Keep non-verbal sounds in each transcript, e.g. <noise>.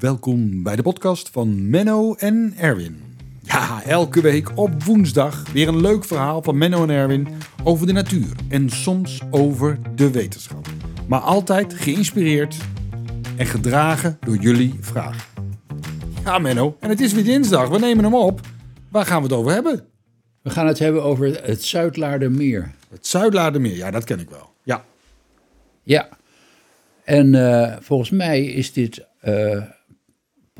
welkom bij de podcast van Menno en Erwin. Ja, elke week op woensdag weer een leuk verhaal van Menno en Erwin over de natuur en soms over de wetenschap. Maar altijd geïnspireerd en gedragen door jullie vragen. Ja, Menno, en het is weer dinsdag, we nemen hem op. Waar gaan we het over hebben? We gaan het hebben over het Zuidlaardermeer. Het Zuidlaardermeer, ja, dat ken ik wel. Ja, Ja, en eh, volgens mij is dit eh,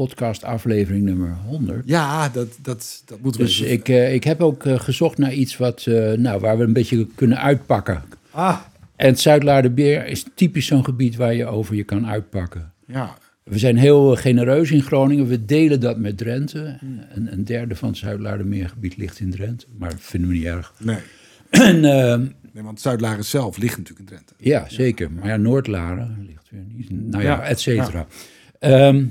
podcast aflevering nummer 100. ja dat, dat, dat moeten we Dus even- ik, eh, ik heb ook eh, gezocht naar iets wat, eh, nou, waar we een beetje kunnen uitpakken. Ah, En het Zuidlaardermeer is typisch zo'n gebied waar je over je kan uitpakken. ja. We zijn heel genereus in Groningen. We delen dat met Drenthe. Een, een derde van het Zuidlaardermeergebied ligt in Drenthe. Maar dat vinden we niet erg. Nee. <clears throat> En, nee, want Zuidlaren zelf ligt natuurlijk in Drenthe. Ja, zeker. Maar ja, Noordlaren ligt weer niet. Nou ja, Ja, et cetera. Ehm,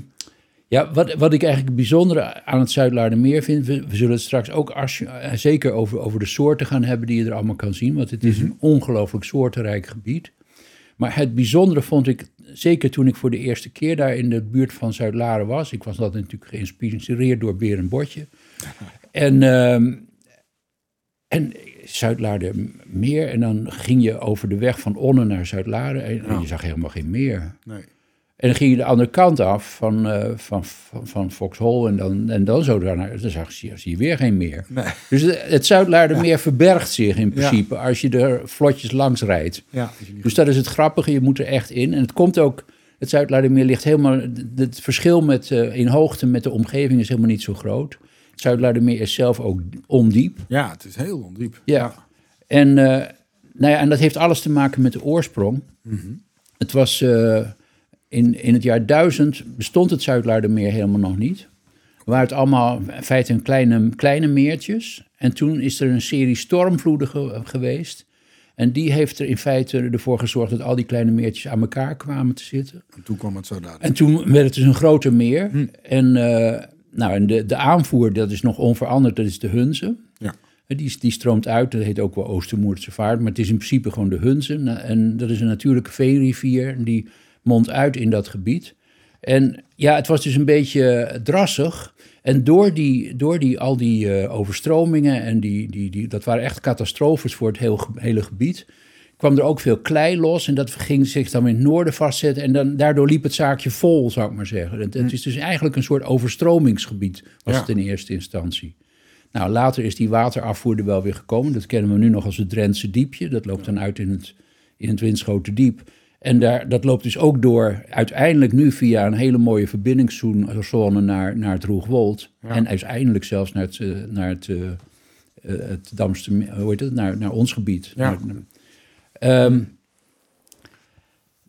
ja, wat, wat ik eigenlijk het bijzondere aan het Zuidlaardermeer vind... We, we zullen het straks ook als, eh, zeker over, over de soorten gaan hebben die je er allemaal kan zien. Want het is een ongelooflijk soortenrijk gebied. Maar het bijzondere vond ik, zeker toen ik voor de eerste keer daar in de buurt van Zuidlaren was... Ik was altijd natuurlijk geïnspireerd door Beer en Botje. <laughs> En... ehm, en Zuidlaardermeer. En dan ging je over de weg van Onnen naar Zuidlaren. En, en je zag helemaal geen meer. Nee. En dan ging je de andere kant af van, eh van, van, van Foxhol. En dan, en dan zo daarna. Dan zag je, zie je weer geen meer. Nee. Dus het, het Zuidlaardermeer verbergt zich in principe. Als je er vlotjes langs rijdt. Ja, Dus dat is het grappige, je moet er echt in. En het komt ook, het Zuidlaardermeer ligt helemaal, het- verschil met, eh, in hoogte met de omgeving is helemaal niet zo groot. Het Zuidlaardermeer is zelf ook ondiep. Ja, het is heel ondiep. Ja. En, eh, nou ja, en dat heeft alles te maken met de oorsprong. Het was in, in het jaar 1000 bestond het Zuidlaardermeer helemaal nog niet. Waar het allemaal in feite een kleine, kleine meertjes. En toen is er een serie stormvloeden ge- geweest. En die heeft er in feite ervoor gezorgd dat al die kleine meertjes aan elkaar kwamen te zitten. En toen kwam het zo daar. En toen werd het dus een groter meer. En, eh, nou, en de, de aanvoer, dat is nog onveranderd, dat is de Hunze. Ja. Eh, Die, die stroomt uit, dat heet ook wel Oostermoerdse vaart, maar het is in principe gewoon de Hunze. En dat is een natuurlijke veerivier, die mondt uit in dat gebied. En ja, het was dus een beetje drassig. En door, die, door die, al die eh, overstromingen, en die, die, die, dat waren echt catastrofes voor het heel, hele gebied, kwam er ook veel klei los. En dat ging zich dan in het noorden vastzetten. En dan, daardoor liep het zaakje vol, zou ik maar zeggen. Het, het is dus eigenlijk een soort overstromingsgebied, was Ja. het in eerste instantie. Nou, later is die waterafvoer er wel weer gekomen. Dat kennen we nu nog als het Drentse Diepje. Dat loopt dan uit in het, in het Winschoten En daar, dat loopt dus ook door, uiteindelijk nu via een hele mooie verbindingszone naar, naar het Roegwold. En uiteindelijk zelfs naar het, eh, naar het, eh, eh, het Damste, Me- hoe heet het, naar, naar ons gebied. Ja. Naar- Ehm,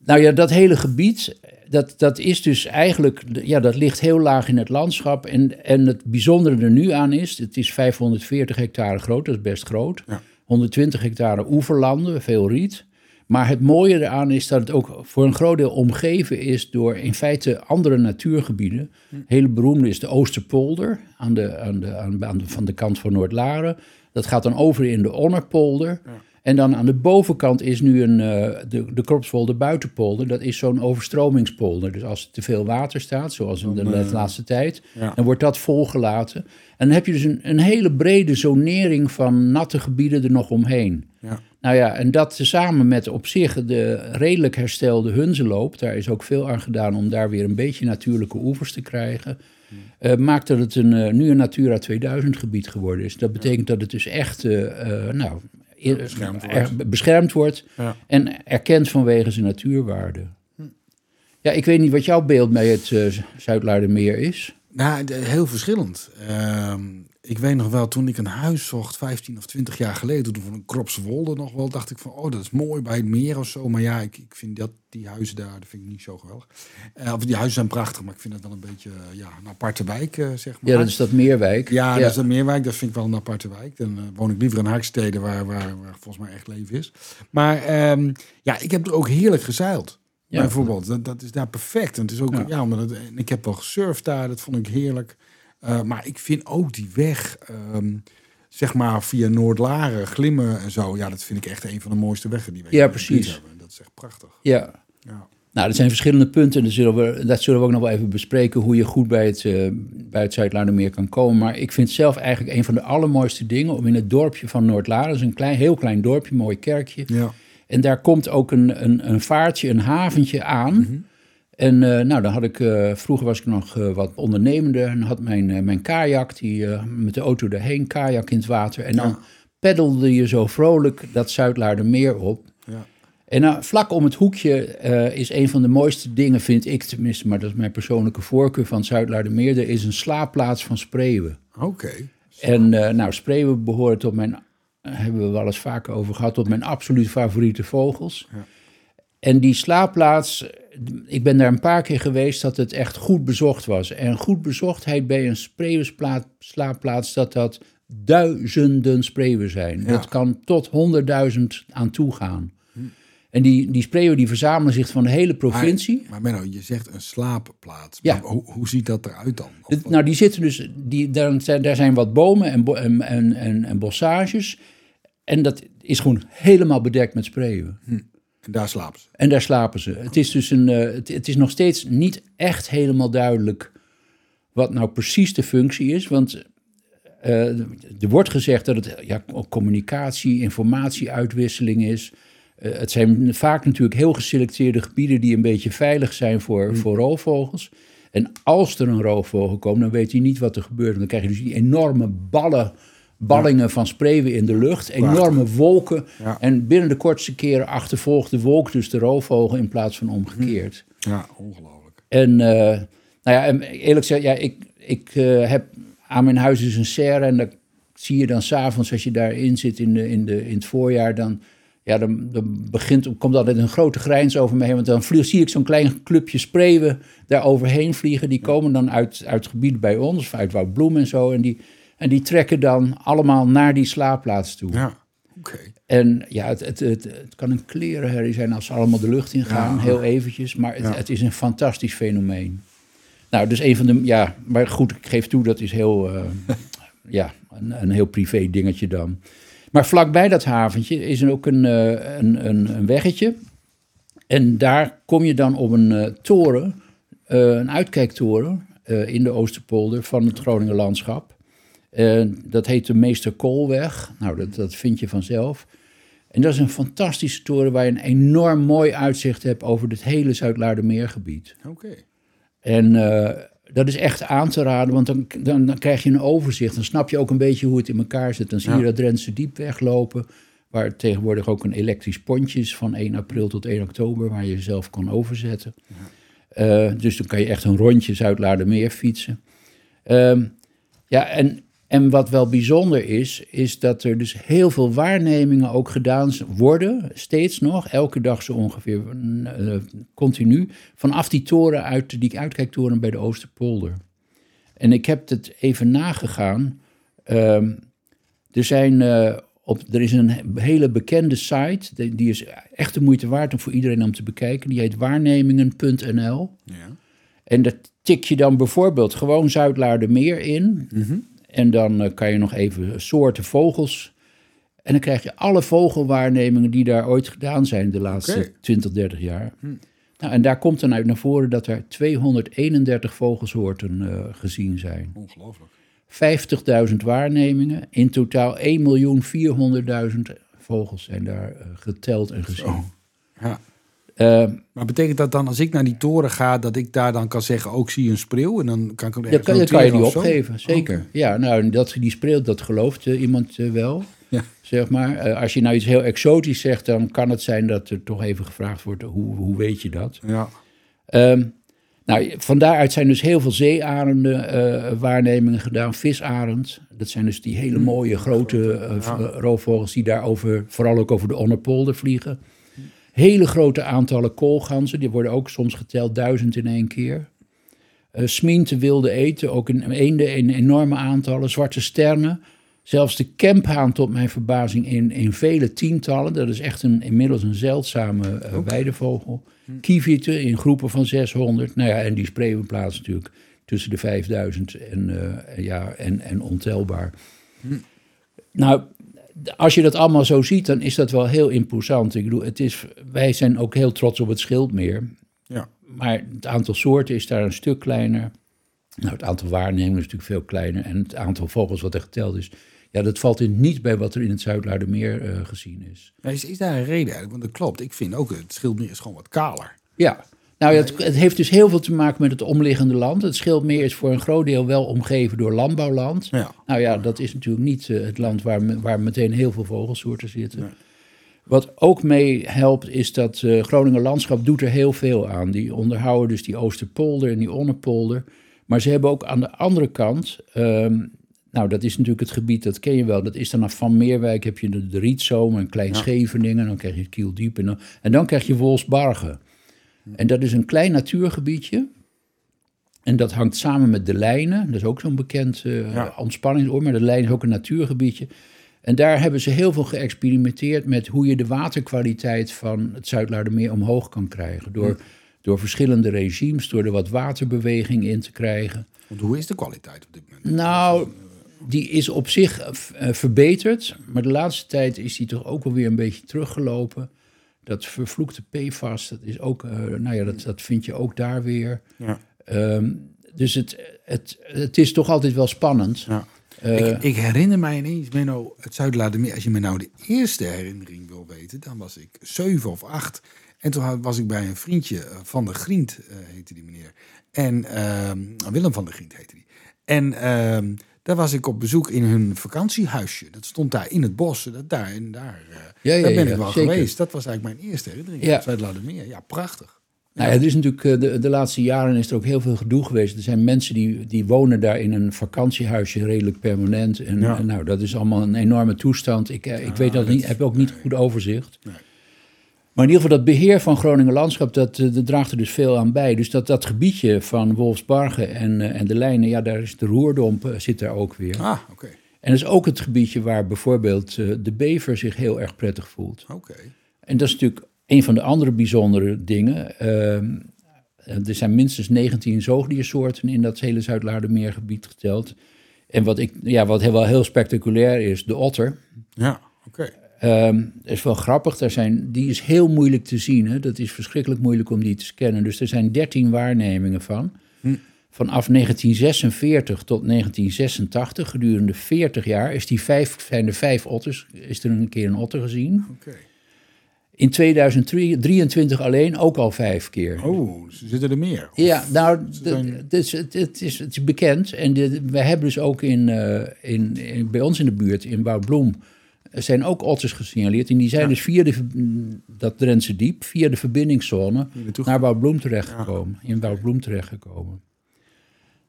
nou ja, dat hele gebied, dat, dat is dus eigenlijk, ja, dat ligt heel laag in het landschap. En, en het bijzondere er nu aan is, het is 540 hectare groot, dat is best groot. Ja. 120 hectare oeverlanden, veel riet. Maar het mooie eraan is dat het ook voor een groot deel omgeven is door in feite andere natuurgebieden. Hele beroemde is de Oosterpolder aan de, aan de, aan, aan de, van de kant van Noordlaren. Dat gaat dan over in de Onnerpolder. En dan aan de bovenkant is nu een, eh, de, de Kropswolde Buitenpolder. Dat is zo'n overstromingspolder. Dus als er te veel water staat, zoals in de laatste tijd, ja. dan wordt dat volgelaten. En dan heb je dus een, een hele brede zonering van natte gebieden er nog omheen. Ja. Nou ja, en dat samen met op zich de redelijk herstelde Hunzeloop, daar is ook veel aan gedaan om daar weer een beetje natuurlijke oevers te krijgen, eh, maakt dat het een, eh, nu een Natura 2000 gebied geworden is. Dat betekent dat het dus echt eh, nou, beschermd wordt. er- beschermd wordt Ja. en erkend vanwege zijn natuurwaarde. Ja, ik weet niet wat jouw beeld bij het Zuidlaardermeer is. Nou, heel verschillend. Ehm, ik weet nog wel, toen ik een huis zocht, 15 of 20 jaar geleden, toen van een Kropswolde nog wel, dacht ik van, oh, dat is mooi bij het meer of zo. Maar ja, ik, ik vind dat, die huizen daar, dat vind ik niet zo geweldig. Eh, of die huizen zijn prachtig, maar ik vind het wel een beetje, eh, ja, een aparte wijk, eh, zeg maar. Ja, dat is dat Meerwijk. Ja, dat is een meerwijk. Dat vind ik wel een aparte wijk. Dan woon ik liever in Harkstede, waar, waar, waar volgens mij echt leven is. Maar ehm, ja, ik heb er ook heerlijk gezeild. Ja. Bijvoorbeeld, dat, dat is daar perfect. En het is ook, ja, het, en ik heb wel gesurfd daar, dat vond ik heerlijk. Eh, maar ik vind ook die weg, ehm, zeg maar via Noordlaren, Glimmen en zo. Ja, dat vind ik echt een van de mooiste weggen die wij Ja, precies. hebben. Dat is echt prachtig. Ja, Ja. Nou, er zijn verschillende punten. En dat zullen, we, dat zullen we ook nog wel even bespreken. Hoe je goed bij het, uh, bij het Zuidlaardermeer kan komen. Maar ik vind zelf eigenlijk een van de allermooiste dingen. om in het dorpje van Noordlaren. Dat is een klein, heel klein dorpje, mooi kerkje. Ja. En daar komt ook een, een, een vaartje, een haventje aan. Mhm. En uh, nou, dan had ik, uh, vroeger was ik nog uh, wat ondernemender en had mijn, mijn kajak, die met de auto erheen, kajak in het water. En dan Ja. peddelde je zo vrolijk dat Zuidlaardermeer op. Ja. En nou, vlak om het hoekje eh, is een van de mooiste dingen, vind ik tenminste, maar dat is mijn persoonlijke voorkeur van Zuidlaardermeer. Er is een slaapplaats van spreeuwen. Oké. En eh, nou, spreeuwen behoren tot mijn, eh, hebben we wel eens vaker over gehad, tot mijn absoluut favoriete vogels. Ja. En die slaapplaats, ik ben daar een paar keer geweest dat het echt goed bezocht was. En goed bezochtheid bij een spreeuwenslaapplaats, dat dat duizenden spreeuwen zijn. Ja. Dat kan tot honderdduizend aan toe gaan. En die, die spreeuwen die verzamelen zich van de hele provincie. Maar Menno, je zegt een slaapplaats. Ja. Maar hoe, hoe ziet dat eruit dan? Of nou, die zitten dus, die, daar, zijn, daar zijn wat bomen en, en, en, en, en bossages. En dat is gewoon helemaal bedekt met spreeuwen. En daar slapen ze. En daar slapen ze. Het is dus een, eh, het, het is nog steeds niet echt helemaal duidelijk wat nou precies de functie is. Want eh, er wordt gezegd dat het ja, communicatie, informatieuitwisseling is. Eh, het zijn vaak natuurlijk heel geselecteerde gebieden die een beetje veilig zijn voor, voor roofvogels. En als er een roofvogel komt, dan weet hij niet wat er gebeurt. Dan krijg je dus die enorme ballen, ballingen van spreeuwen in de lucht. Enorme wolken. En binnen de kortste keren achtervolgt de wolk dus de roofvogel in plaats van omgekeerd. Ja, ongelooflijk. En, eh, nou ja, en eerlijk gezegd, ja, ik, ik eh, heb aan mijn huis dus een serre en dat zie je dan s'avonds als je daarin zit in, de, in, de, in het voorjaar, dan, ja, dan, dan begint, komt altijd een grote grijns over me heen, want dan vlieg, zie ik zo'n klein clubje spreeuwen daar overheen vliegen. Die komen dan uit, uit gebieden bij ons, of uit Woudbloem en zo, en die, en die trekken dan allemaal naar die slaapplaats toe. Ja, oké. En ja, het, het, het, het kan een klerenherrie zijn als ze allemaal de lucht in gaan, Ja. heel eventjes. Maar het, Ja. het is een fantastisch fenomeen. Nou, dus een van de, ja, maar goed, ik geef toe, dat is heel, eh, <laughs> ja, een, een heel privé dingetje dan. Maar vlakbij dat haventje is er ook een, eh, een, een, een weggetje. En daar kom je dan op een eh, toren, een uitkijktoren in de Oosterpolder van het Groninger landschap. Eh, dat heet de Meester Koolweg. Nou, dat, dat vind je vanzelf. En dat is een fantastische toren waar je een enorm mooi uitzicht hebt over het hele Zuid-Laardermeergebied. Oké. En eh, dat is echt aan te raden, want dan, dan, dan krijg je een overzicht. Dan snap je ook een beetje hoe het in elkaar zit. Dan zie je dat Drentse Diep weglopen, waar tegenwoordig ook een elektrisch pontje is van 1 april tot 1 oktober, waar je zelf kan overzetten. Eh, dus dan kan je echt een rondje Zuid-Laardermeer fietsen. Ehm, ja, en, en wat wel bijzonder is, is dat er dus heel veel waarnemingen ook gedaan worden, steeds nog, elke dag zo ongeveer, eh, continu, vanaf die toren uit, die uitkijktoren bij de Oosterpolder. En ik heb het even nagegaan. Ehm, er, zijn, eh, op, er is een hele bekende site, die, die is echt de moeite waard om voor iedereen om te bekijken. Die heet waarnemingen.nl. Ja. En dat tik je dan bijvoorbeeld gewoon Zuidlaardermeer in. Mhm. En dan eh, kan je nog even soorten vogels. En dan krijg je alle vogelwaarnemingen die daar ooit gedaan zijn de laatste Oké. 20, 30 jaar. Nou, en daar komt dan uit naar voren dat er 231 vogelsoorten eh, gezien zijn. Ongelooflijk. 50.000 waarnemingen. In totaal 1.400.000 vogels zijn daar eh, geteld en gezien. Ja. Eh, Maar betekent dat dan, als ik naar die toren ga, dat ik daar dan kan zeggen, ook zie je een spreeuw? En dan kan ik hem Dat ergens kan, dat kan je zo? opgeven, zeker. Ja, nou, dat, die spreeuwt, dat gelooft eh, iemand eh, wel, Ja. zeg maar. Eh, als je nou iets heel exotisch zegt, dan kan het zijn dat er toch even gevraagd wordt, hoe, hoe weet je dat? Ja. Ehm, nou, van daaruit zijn dus heel veel zeearenden waarnemingen gedaan, visarend. Dat zijn dus die hele mooie grote roofvogels die daar over, vooral ook over de Onnerpolder vliegen. Hele grote aantallen koolganzen, die worden ook soms geteld, duizend in één keer. Eh smiente wilde eten, ook in eenden in enorme aantallen. Zwarte sterren, zelfs de kemphaan tot mijn verbazing in, in vele tientallen. Dat is echt een, inmiddels een zeldzame eh, weidevogel. Kievieten in groepen van 600. Nou ja, en die spreeuwenplaats natuurlijk tussen de 5000 en, eh, ja, en, en ontelbaar. Nou, als je dat allemaal zo ziet, dan is dat wel heel imposant. Ik bedoel, het is, wij zijn ook heel trots op het Schildmeer. maar het aantal soorten is daar een stuk kleiner. Nou, het aantal waarnemingen is natuurlijk veel kleiner. En het aantal vogels wat er geteld is, ja, dat valt in niet bij wat er in het Zuidlaardermeer uh, gezien is. Ja, is. Is daar een reden eigenlijk? Want dat klopt. Ik vind ook, het Schildmeer is gewoon wat kaler. Ja, nou, het, het, heeft dus heel veel te maken met het omliggende land. Het Schildmeer is voor een groot deel wel omgeven door landbouwland. Ja. Nou ja, dat is natuurlijk niet uh, het land waar, waar meteen heel veel vogelsoorten zitten. Nee. Wat ook mee helpt, is dat uh, Groningen Landschap doet er heel veel aan. Die onderhouden dus die Oosterpolder en die Onnepolder. Maar ze hebben ook aan de andere kant, um, nou dat is natuurlijk het gebied, dat ken je wel. Dat is dan af Van Meerwijk heb je de, de Rietzoom en Klein Scheveningen. Dan krijg je Kieldiep en dan, en dan krijg je Wolfsbargen. En dat is een klein natuurgebiedje. En dat hangt samen met de Lijnen. Dat is ook zo'n bekend uh, ja. ontspanningsoor. Maar de Lijn is ook een natuurgebiedje. En daar hebben ze heel veel geëxperimenteerd met hoe je de waterkwaliteit van het Zuidlaardermeer omhoog kan krijgen. Door, door verschillende regimes, door er wat waterbeweging in te krijgen. Want hoe is de kwaliteit op dit moment? Nou, die is op zich uh, verbeterd. Maar de laatste tijd is die toch ook wel weer een beetje teruggelopen. Dat vervloekte PFAS, dat is ook, uh, nou ja, dat, dat vind je ook daar weer. Ja. Um, dus het, het, het is toch altijd wel spannend. Ja. Uh, ik, ik, herinner mij ineens, Menno, het Zuidlaardermeer. Als je me nou de eerste herinnering wil weten, dan was ik zeven of acht. En toen was ik bij een vriendje van de Griend, uh, heette die meneer. En uh, Willem van de Griend heette die. En uh, daar was ik op bezoek in hun vakantiehuisje. Dat stond daar in het bos. Dat daar en daar. Uh, ja, ja, daar ben ja, ik wel zeker. geweest. Dat was eigenlijk mijn eerste herinnering. Ja. Zuidlaardermeer. Ja, prachtig. Nou ja, er is natuurlijk, uh, de, de laatste jaren is er ook heel veel gedoe geweest. Er zijn mensen die, die wonen daar in een vakantiehuisje redelijk permanent. En, Ja. en nou, dat is allemaal een enorme toestand. Ik, uh, ik weet dat niet, heb ook niet goed overzicht. Nee. Maar in ieder geval dat beheer van Groningen Landschap, dat, eh, dat draagt er dus veel aan bij. Dus dat, dat gebiedje van Wolfsbargen en, eh, en de Lijnen, ja, daar is de roerdomp, eh, zit daar ook weer. Ah, oké. En dat is ook het gebiedje waar bijvoorbeeld de bever zich heel erg prettig voelt. Oké. En dat is natuurlijk een van de andere bijzondere dingen. Ehm, er zijn minstens 19 zoogdiersoorten in dat hele Zuid-Laardermeergebied geteld. En wat, ik, ja, wat heel, wel heel spectaculair is, de otter. Ja, oké. Ehm, dat is wel grappig. Daar zijn, die is heel moeilijk te zien. Hè? Dat is verschrikkelijk moeilijk om die te scannen. Dus er zijn 13 waarnemingen van. Hm. Vanaf 1946 tot 1986, gedurende 40 jaar, is die vijf, zijn er vijf otters. Is er een keer een otter gezien. In 2023 alleen ook al vijf keer. Oh, ze zitten er meer. Of- Ja, nou, het is, het, is, bekend. En we hebben dus ook in, eh, in, in, bij ons in de buurt, in Woudbloem, er zijn ook otters gesignaleerd. En die zijn Ja. dus via de, dat Drentse Diep, via de verbindingszone, naar Woudbloem terechtgekomen. In Woudbloem terechtgekomen.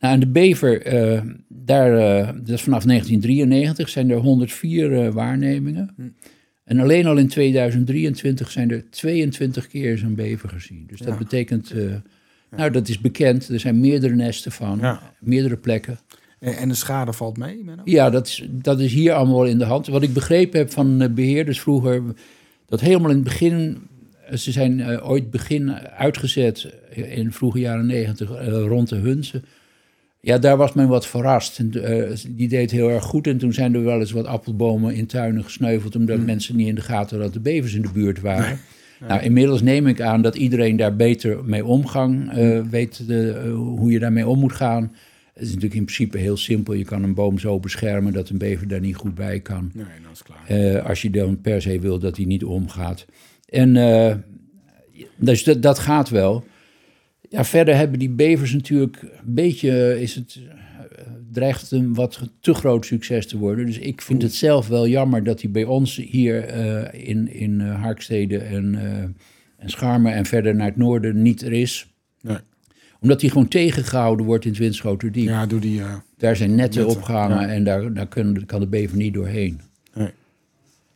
Nou, en de bever, eh, daar, eh, dat is vanaf 1993, zijn er 104 eh, waarnemingen. Hm. En alleen al in 2023 zijn er 22 keer zo'n bever gezien. Dus dat Ja. betekent, nou dat is bekend, er zijn meerdere nesten van, meerdere plekken. En, en de schade valt mee, Menno? Ja, dat is, dat is hier allemaal in de hand. Wat ik begrepen heb van eh, beheerders vroeger, dat helemaal in het begin, eh, ze zijn eh, ooit begin uitgezet eh, in de vroege jaren negentig eh, rond de Hunsen. Ja, daar was men wat verrast. En, eh, die deed heel erg goed. En toen zijn er wel eens wat appelbomen in tuinen gesneuveld... omdat mensen niet in de gaten hadden dat de bevers in de buurt waren. Nou, inmiddels neem ik aan dat iedereen daar beter mee omgang eh, weet de, eh, hoe je daarmee om moet gaan. Het is natuurlijk in principe heel simpel. Je kan een boom zo beschermen dat een bever daar niet goed bij kan. Nee, dat is klaar. Eh, als je dan per se wil dat hij niet omgaat. En eh, dus dat, dat gaat wel. Ja, verder hebben die bevers natuurlijk een beetje, is het, eh, dreigt een wat te groot succes te worden. Dus ik vind het zelf wel jammer dat hij bij ons hier in, in Harkstede en, eh, en Scharmer en verder naar het noorden niet er is. Nee. Omdat hij gewoon tegengehouden wordt in het Winschoterdiep. Ja, doe die... eh, Daar zijn netten Netten, opgehangen ja. en daar, daar kunnen, kan de bever niet doorheen. nee.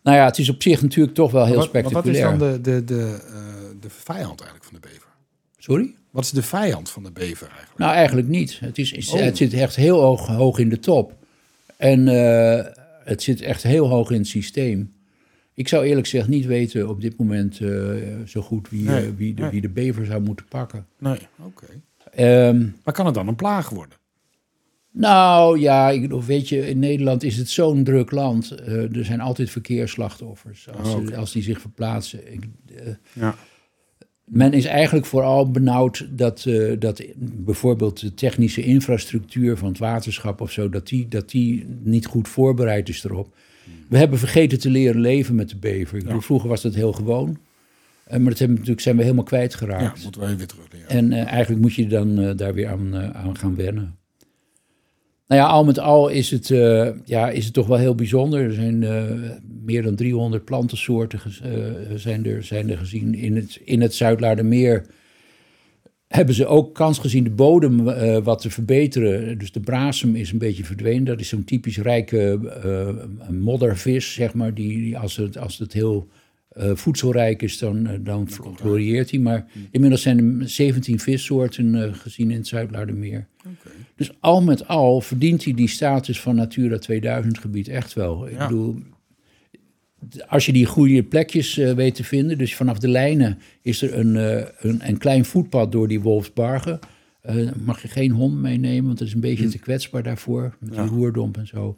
Nou ja, het is op zich natuurlijk toch wel heel Wat, maar wat is spectaculair. dan de, de, de, eh, de vijand eigenlijk van de bever? Sorry? Wat is de vijand van de bever eigenlijk? Nou, eigenlijk niet. Het, is, is- Oh. het zit echt heel hoog, hoog in de top. En eh, het zit echt heel hoog in het systeem. Ik zou eerlijk gezegd niet weten op dit moment eh, zo goed wie, Nee, wie, de, nee. wie de bever zou moeten pakken. Nee, oké. Ehm, Maar kan het dan een plaag worden? nou ja, ik, weet je, in Nederland is het zo'n druk land. Eh, er zijn altijd verkeersslachtoffers als, Oh, ze- als die zich verplaatsen. Ik, eh, Ja. Men is eigenlijk vooral benauwd dat, eh, dat bijvoorbeeld de technische infrastructuur van het waterschap of zo, dat die, dat die niet goed voorbereid is erop. We hebben vergeten te leren leven met de bever. Vroeger was dat heel gewoon. Eh, maar dat hebben, natuurlijk zijn we helemaal Ja, kwijtgeraakt. moeten we even weer terug leren. En eh, eigenlijk moet je dan eh, daar weer aan, aan gaan wennen. Nou ja, al met al is het, ja, is het toch wel heel bijzonder. Er zijn meer dan 300 plantensoorten zijn, er, zijn er gezien. In het, in het Zuidlaardermeer hebben ze ook kans gezien de bodem wat te verbeteren. Dus de brasem is een beetje verdwenen. Dat is zo'n typisch rijke moddervis, zeg maar. Die, die als, het, als het heel eh, voedselrijk is, dan, eh, dan hij. Maar inmiddels zijn er 17 vissoorten eh, gezien in het Zuidlaardermeer. Oké. Dus al met al verdient hij die status van Natura 2000 gebied echt wel. Ik bedoel, als je die goede plekjes weet te vinden, dus vanaf de lijnen is er een, een, een klein voetpad door die Wolfsbargen. Eh, mag je geen hond meenemen, want dat is een beetje te kwetsbaar daarvoor, met Ja. die roerdomp en zo.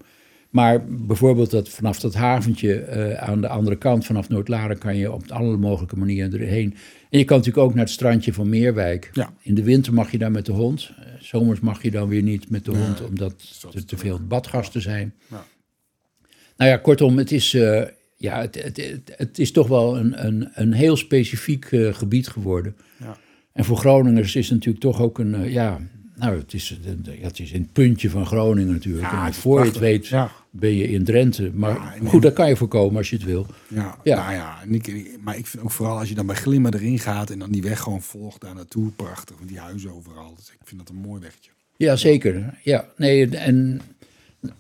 Maar bijvoorbeeld dat vanaf dat haventje eh, aan de andere kant, vanaf Noordlaren, kan je op alle mogelijke manieren erheen. En je kan natuurlijk ook naar het strandje van Meerwijk. Ja. In de winter mag je daar met de hond. Eh, Zomers mag je dan weer niet met de Nee, hond, omdat dat er te veel badgasten zijn. Ja. Nou ja, kortom, het is, eh, ja, het, het, het, het is toch wel een, een, een heel specifiek gebied geworden. Ja. En voor Groningers is het natuurlijk toch ook een, ja, nou, het is, ja, het is een puntje van Groningen natuurlijk. Ja, en het is voor je het weet Ja. ben je in Drenthe. Maar Ja, en- goed, dat kan je voorkomen als je het wil. Ja, Ja. Nou ja en ik, maar ik vind ook vooral als je dan bij Glimmen erin gaat en dan die weg gewoon volgt daar naartoe, prachtig. Met die huizen overal. Dus ik vind dat een mooi wegje. Ja, zeker. Ja, nee, en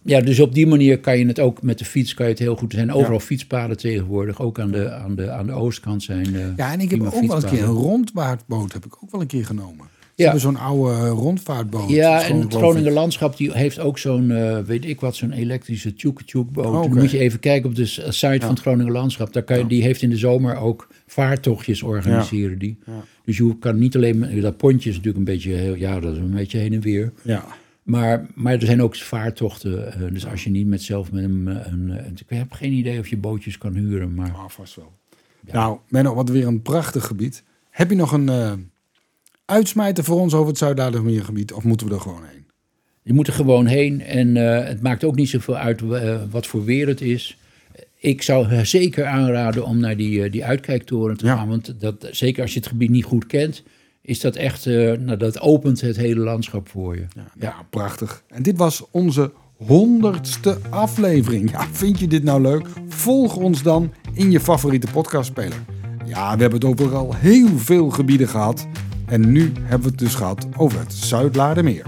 ja, dus op die manier kan je het ook met de fiets kan je het heel goed. Er zijn overal fietspaden tegenwoordig, ook aan de, aan de, aan de oostkant zijn. eh, Ja, en ik heb ook wel een keer een rondvaartboot heb ik ook wel een keer genomen. Hebben zo'n oude eh, rondvaartboot. Ja, en het Groninger Landschap die heeft ook zo'n, eh, weet ik wat, zo'n elektrische tjoek boot. Oké. Dan moet je even kijken op de s- site van het Groninger Landschap. Daar kan je, Die heeft in de zomer ook vaartochtjes organiseren. Die. Dus je kan niet alleen, dat pontje is natuurlijk een beetje, heel, ja, dat is een beetje heen en weer. Ja. Maar, maar er zijn ook vaartochten. eh, dus als je niet met zelf met een, eh, een, een- Ik heb geen idee of je bootjes kan huren. Maar Ah, vast wel. Nou, Menno, wat weer een prachtig gebied. Heb je nog een eh uitsmijter voor ons over het Zuid-Ladermeergebied? Of moeten we er gewoon heen? je moet er gewoon heen. En eh, het maakt ook niet zoveel uit eh, wat voor weer het is. Ik zou zeker aanraden om naar die, eh, die uitkijktoren te Ja. gaan. Want dat, zeker als je het gebied niet goed kent, is dat echt. nou, dat opent het hele landschap voor je. Ja, ja, prachtig. En dit was onze honderdste aflevering. Ja, vind je dit nou leuk? Volg ons dan in je favoriete podcastspeler. Ja, we hebben het over al heel veel gebieden gehad. En nu hebben we het dus gehad over het Zuid-Ladermeer.